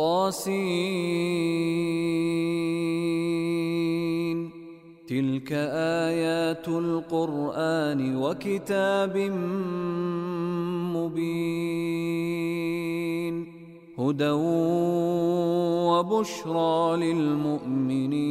طاسين تلك آيات القرآن وكتاب مبين. هدى وبشرى للمؤمنين.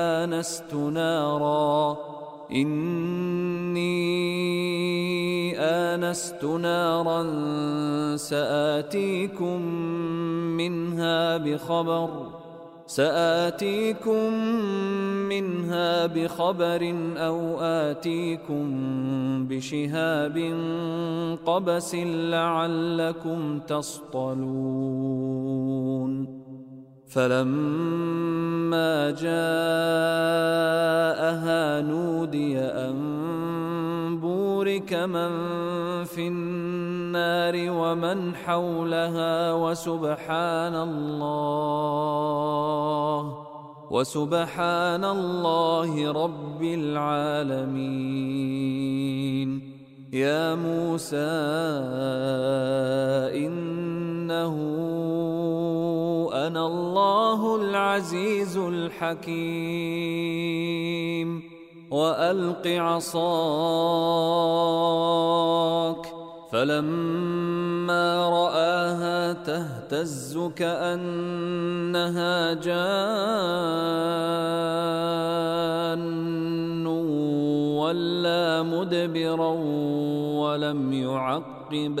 آنست نارا. إني آنست نارا سآتيكم منها بخبر. سآتيكم منها بخبر أو آتيكم بشهاب قبس لعلكم تصطلون. فلما جاءها نودي أن بورك من في النار ومن حولها وسبحان الله وسبحان الله رب العالمين. يا موسى إنه أنا الله العزيز الحكيم. وألق عصاك. فلما رآها تهتز كأنها جان. ولا مدبرا ولم يعقب.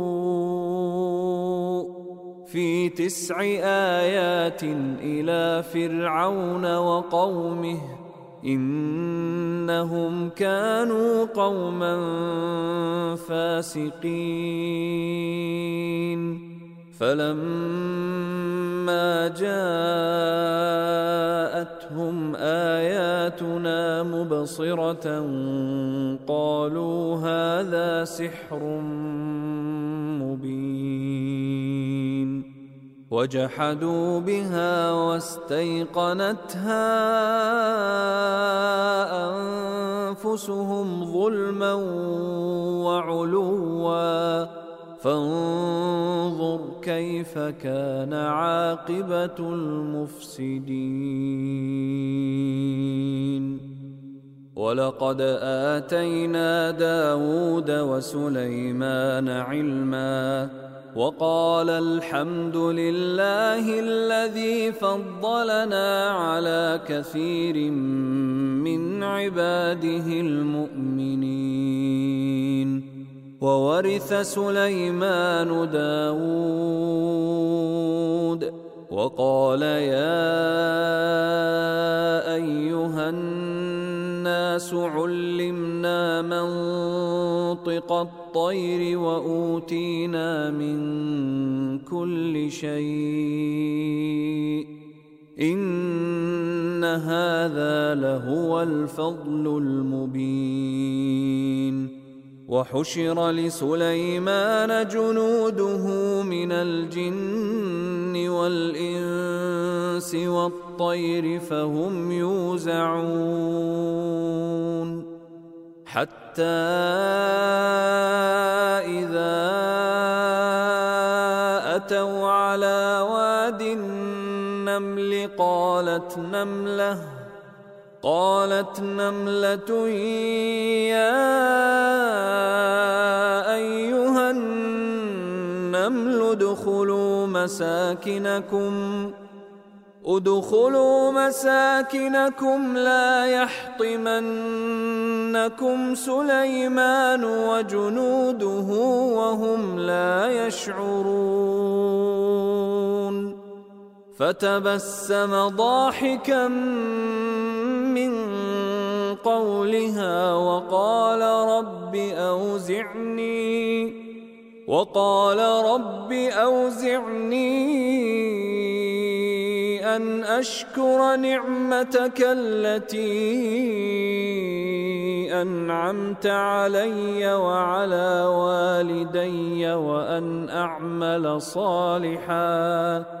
في تسع آيات إلى فرعون وقومه إنهم كانوا قوما فاسقين. فلما جاءتهم آياتنا مبصرة قالوا هذا سحر مبين. وجحدوا بها واستيقنتها أنفسهم ظلما وعلوا. فانظر كيف كان عاقبة المفسدين. ولقد آتينا داود وسليمان علما وقال الحمد لله الذي فضلنا على كثير من عباده المؤمنين. وورث سليمان داود. وقال يا أيها الناس علمنا منطق الطير وأوتينا من كل شيء إن هذا لهو الفضل المبين وحشر لسليمان جنوده من الجن والإنس والطير فهم يوزعون حتى إذا أتوا على واد النمل قالت نملة قالت نملة يا أيها النمل ادخلوا مساكنكم ادخلوا مساكنكم لا يحطمنكم سليمان وجنوده وهم لا يشعرون فتبسم ضاحكا من قولها وقال رب أوزعني وقال رب أوزعني أن أشكر نعمتك التي أنعمت علي وعلى والدي وأن أعمل صالحاً.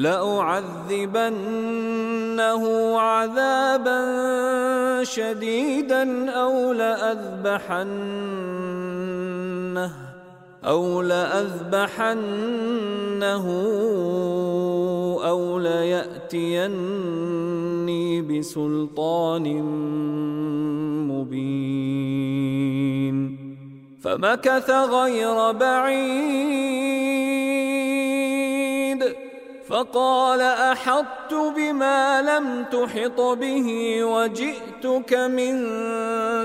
لأعذبنه عذابا شديدا أو لأذبحنه أو لأذبحنه أو ليأتيني بسلطان مبين فمكث غير بعيد فقال أحطت بما لم تحط به وجئتك من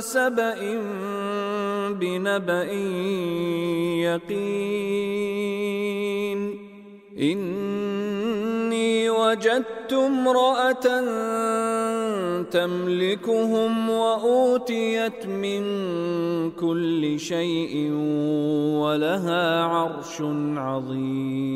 سبأ بنبأ يقين. إني وجدت امرأة تملكهم وأوتيت من كل شيء ولها عرش عظيم.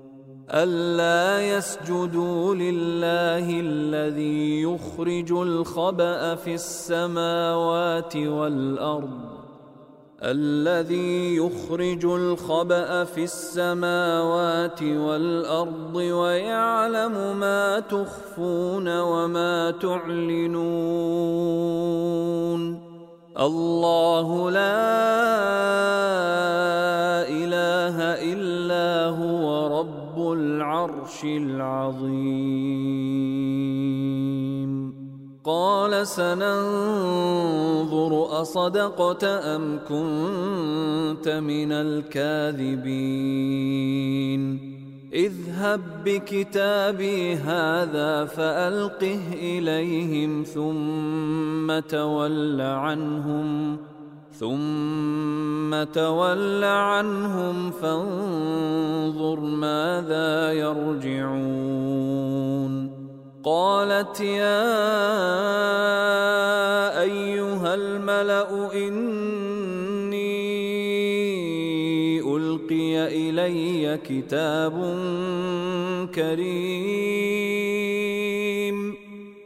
ألا يسجدوا لله الذي يخرج الخبأ في السماوات والأرض. الذي يخرج الخبأ في السماوات والأرض ويعلم ما تخفون وما تعلنون. الله لا إله إلا هو رب العرش العظيم. قال سننظر أصدقت أم كنت من الكاذبين. اذهب بكتابي هذا فألقه إليهم ثم تول عنهم ثم تول عنهم فانظر ماذا يرجعون. قالت يا أيها الملأ اني ألقي إلي كتاب كريم.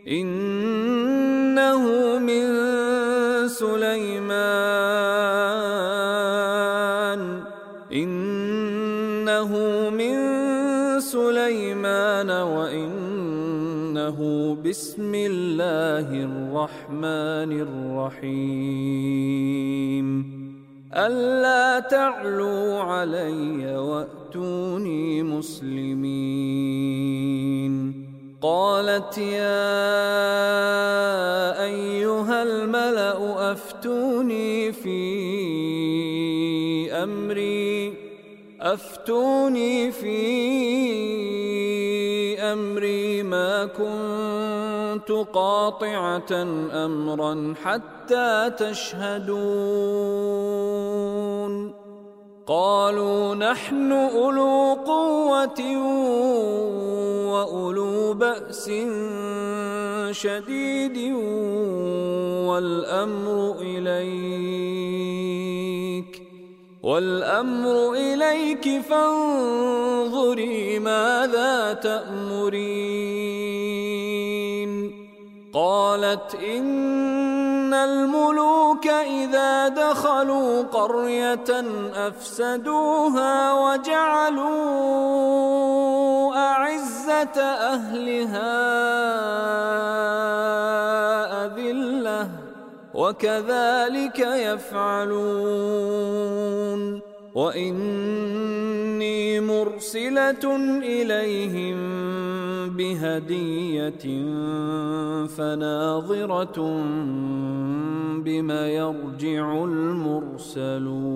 إنه من سليمان. إنه من سليمان وإنه بسم الله الرحمن الرحيم. ألا تعلوا علي وأتوني مسلمين. قالت يا أيها الملأ أفتوني في أمري. أفتوني في أمري. ما كنت قاطعة أمرا حتى تشهدون. قالوا نحن أولو قوة وأولو بأس شديد والأمر إليك والأمر إليك فانظري ماذا تأمرين. قالت إن الملوك إذا دخلوا قرية أفسدوها وجعلوا أعزة أهلها أذلة وكذلك يفعلون. وإني مرسلة إليهم بهدية فناظرة بما يرجع المرسلون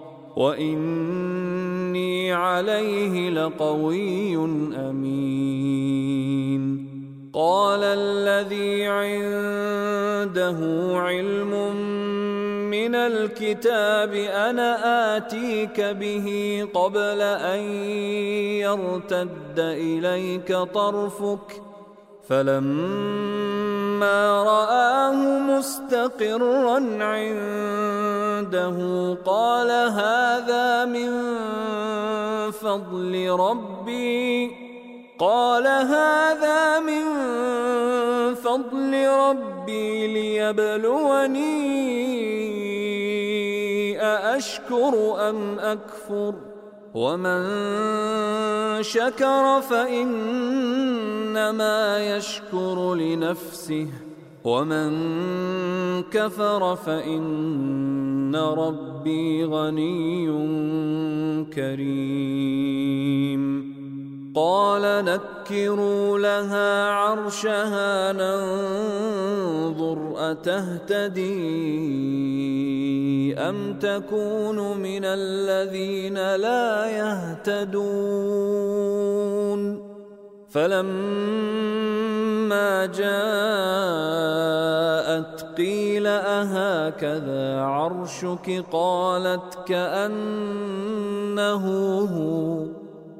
واني عليه لقوي امين. قال الذي عنده علم من الكتاب أنا اتيك به قبل ان يرتد اليك طرفك فلما رآه مستقرا عنده قال هذا من فضل ربي. قال هذا من فضل ربي ليبلوني أأشكر أم أكفر ۖ؟ ومن شكر فانما يشكر لنفسه ومن كفر فان ربي غني كريم قال نكروا لها عرشها ننظر أتهتدي أم تكون من الذين لا يهتدون فلما جاءت قيل أهكذا عرشك قالت كأنه هو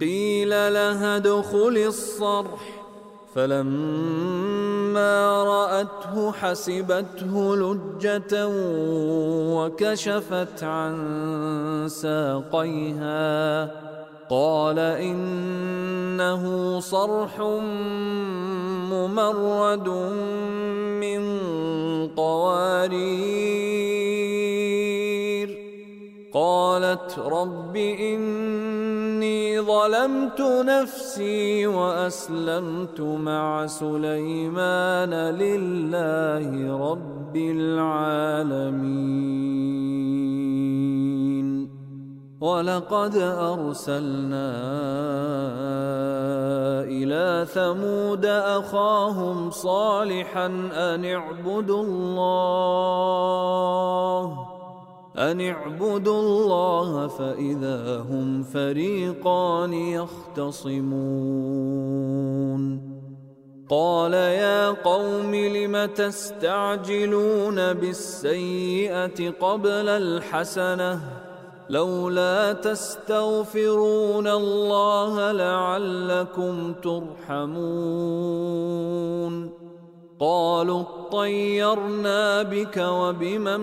قيل لها ادخل الصرح. فلما رأته حسبته لجة وكشفت عن ساقيها. قال إنه صرح ممرد من قوارير. قالت رب ظلمت نفسي وأسلمت مع سليمان لله رب العالمين. ولقد أرسلنا إلى ثمود أخاهم صالحا أن اعبدوا الله. أن اعبدوا الله فإذا هم فريقان يختصمون. قال يا قوم لم تستعجلون بالسيئة قبل الحسنة؟ لولا تستغفرون الله لعلكم ترحمون. قالوا اطيرنا بك وبمن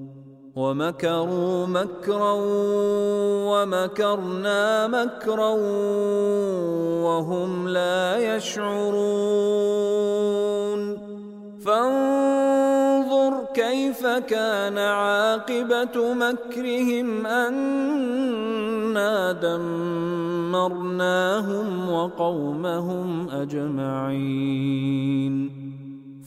ومكروا مكرا ومكرنا مكرا وهم لا يشعرون. فانظر كيف كان عاقبة مكرهم أنا دمرناهم وقومهم أجمعين.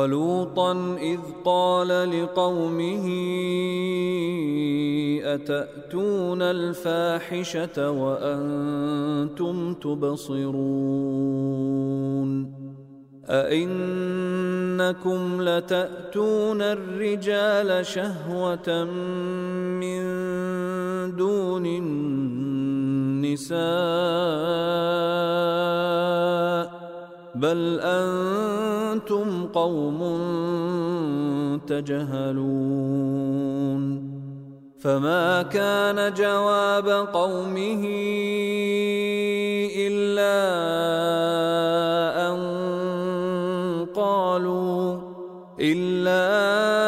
ولوطا إذ قال لقومه أتأتون الفاحشة وأنتم تبصرون أئنكم لتأتون الرجال شهوة من دون النساء بل أنتم قوم تجهلون فما كان جواب قومه إلا أن قالوا إلا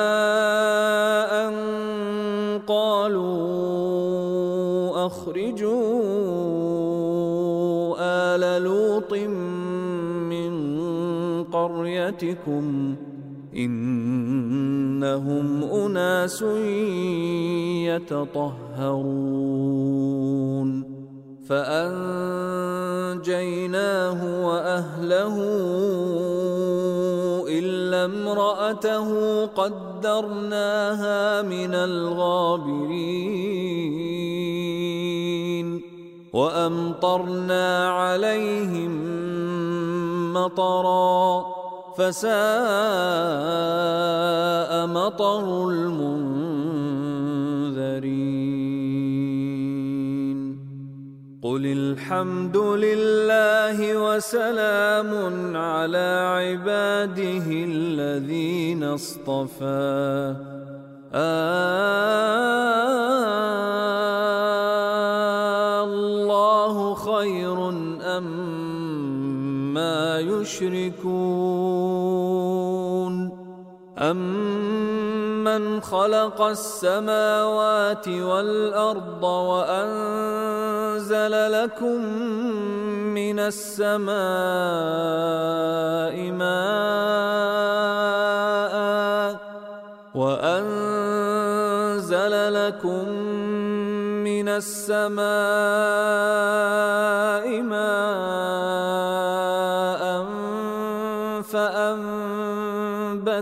قريتكم إنهم أناس يتطهرون فأنجيناه وأهله إلا امرأته قدرناها من الغابرين وأمطرنا عليهم مطرا فساء مطر المنذرين. قل الحمد لله وسلام على عباده الذين اصطفى. آه الله خير أم ما يشركون. أمن خلق السماوات والأرض وأنزل لكم من السماء ماء وأنزل لكم من السماء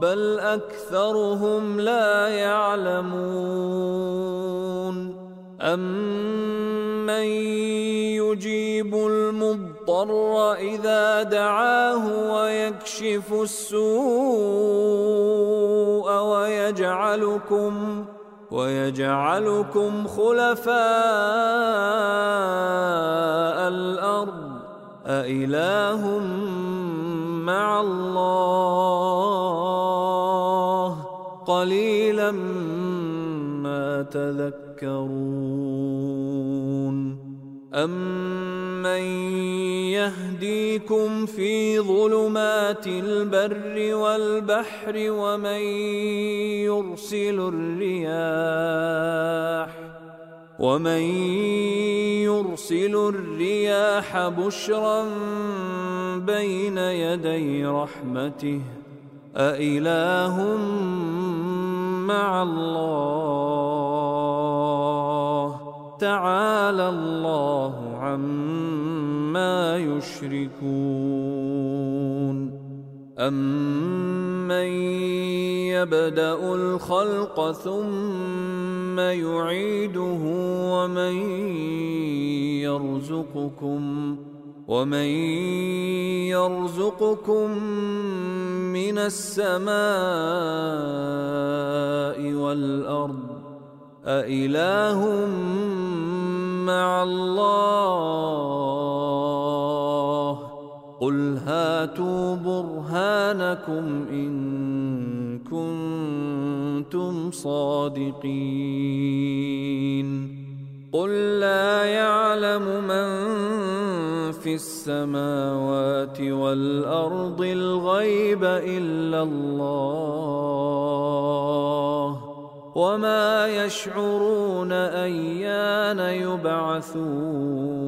بل أكثرهم لا يعلمون. أمن يجيب المضطر إذا دعاه ويكشف السوء ويجعلكم ويجعلكم خلفاء الأرض؟ أإله مع الله قليلا ما تذكرون أمن يهديكم في ظلمات البر والبحر ومن يرسل الرياح ومن يرسل الرياح بشرا بين يدي رحمته أإله مع الله تعالى الله عما يشركون أمن يبدأ الخلق ثم يعيده ومن يرزقكم ومن يرزقكم من السماء والأرض أإله مع الله قل هاتوا برهانكم إن كنتم صادقين قل لا يعلم من في السماوات والأرض الغيب إلا الله وما يشعرون أيان يبعثون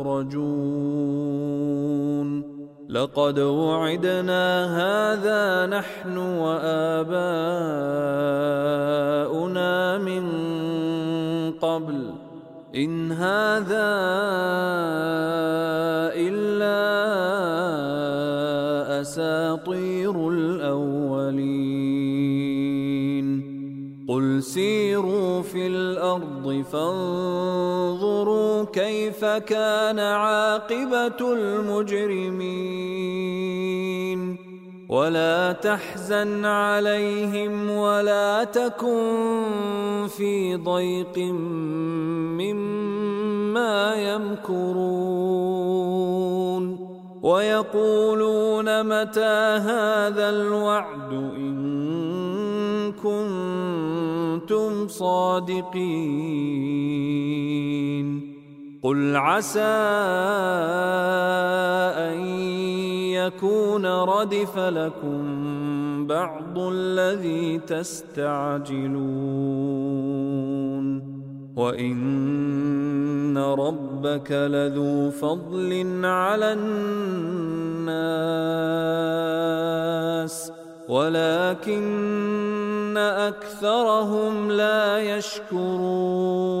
لمخرجون لقد وعدنا هذا نحن وآباؤنا من قبل. إن هذا إلا أساطير الأولين. قل سيروا في الأرض فانظروا كيف كان عاقبة المجرمين. ولا تحزن عليهم ولا تكن في ضيق مما يمكرون. ويقولون متى هذا الوعد إن كنتم صادقين. قل عسى ان يكون ردف لكم بعض الذي تستعجلون وان ربك لذو فضل على الناس ولكن اكثرهم لا يشكرون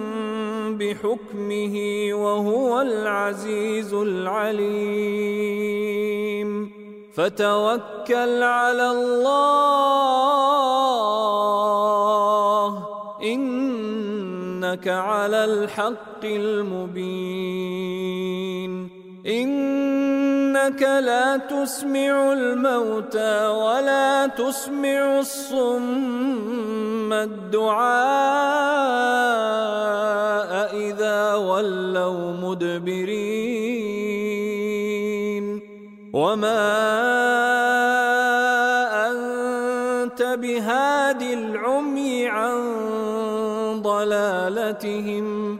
بحكمه وهو العزيز العليم. فتوكل على الله. إنك على الحق المبين. إنك لا تسمع الموتى ولا تسمع الصم الدعاء إذا ولوا مدبرين. وما أنت بهاد العمي عن ضلالتهم.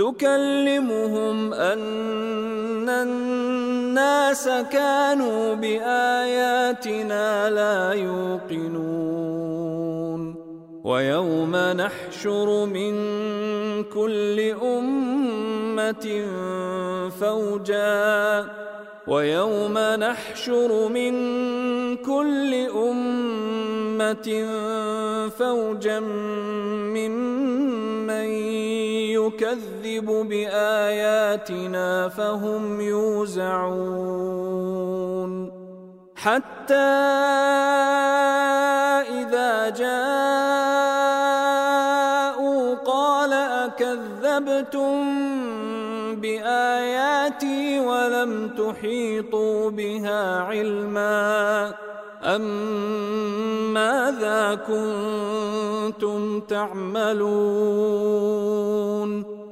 تكلمهم أن الناس كانوا بآياتنا لا يوقنون. ويوم نحشر من كل أمة فوجا. ويوم نحشر من كل أمة فوجا ممن يكذب بآياتنا فهم يوزعون. حتى إذا جاءوا قال أكذبتم بآياتي ولم تحيطوا بها علما أم ماذا كنتم تعملون؟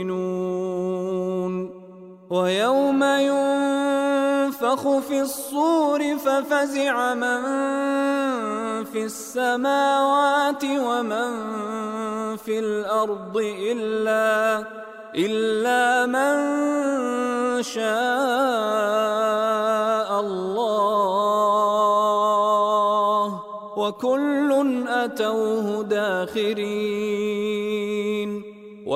يؤمنون. ويوم ينفخ في الصور ففزع من في السماوات ومن في الأرض إلا إلا من شاء الله. وكل أتوه داخرين.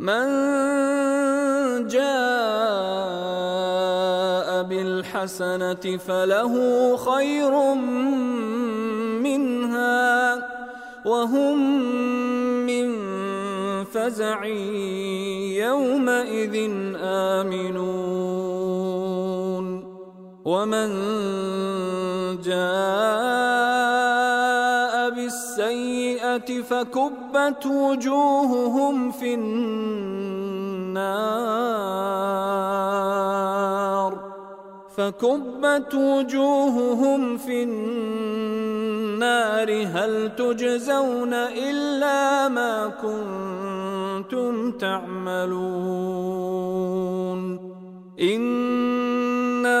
من جاء بالحسنة فله خير منها وهم من فزع يومئذ آمنون. ومن جاء بالسيئة فكبت وجوههم في النار فكبت وجوههم في النار هل تجزون إلا ما كنتم تعملون إنما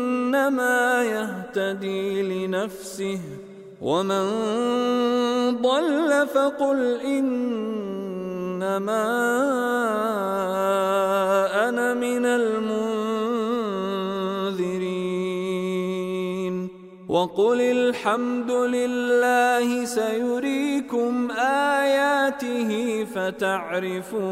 فإنما يهتدي لنفسه ومن ضل فقل إنما أنا من المنذرين. وقل الحمد لله سيريكم آياته فتعرفونها.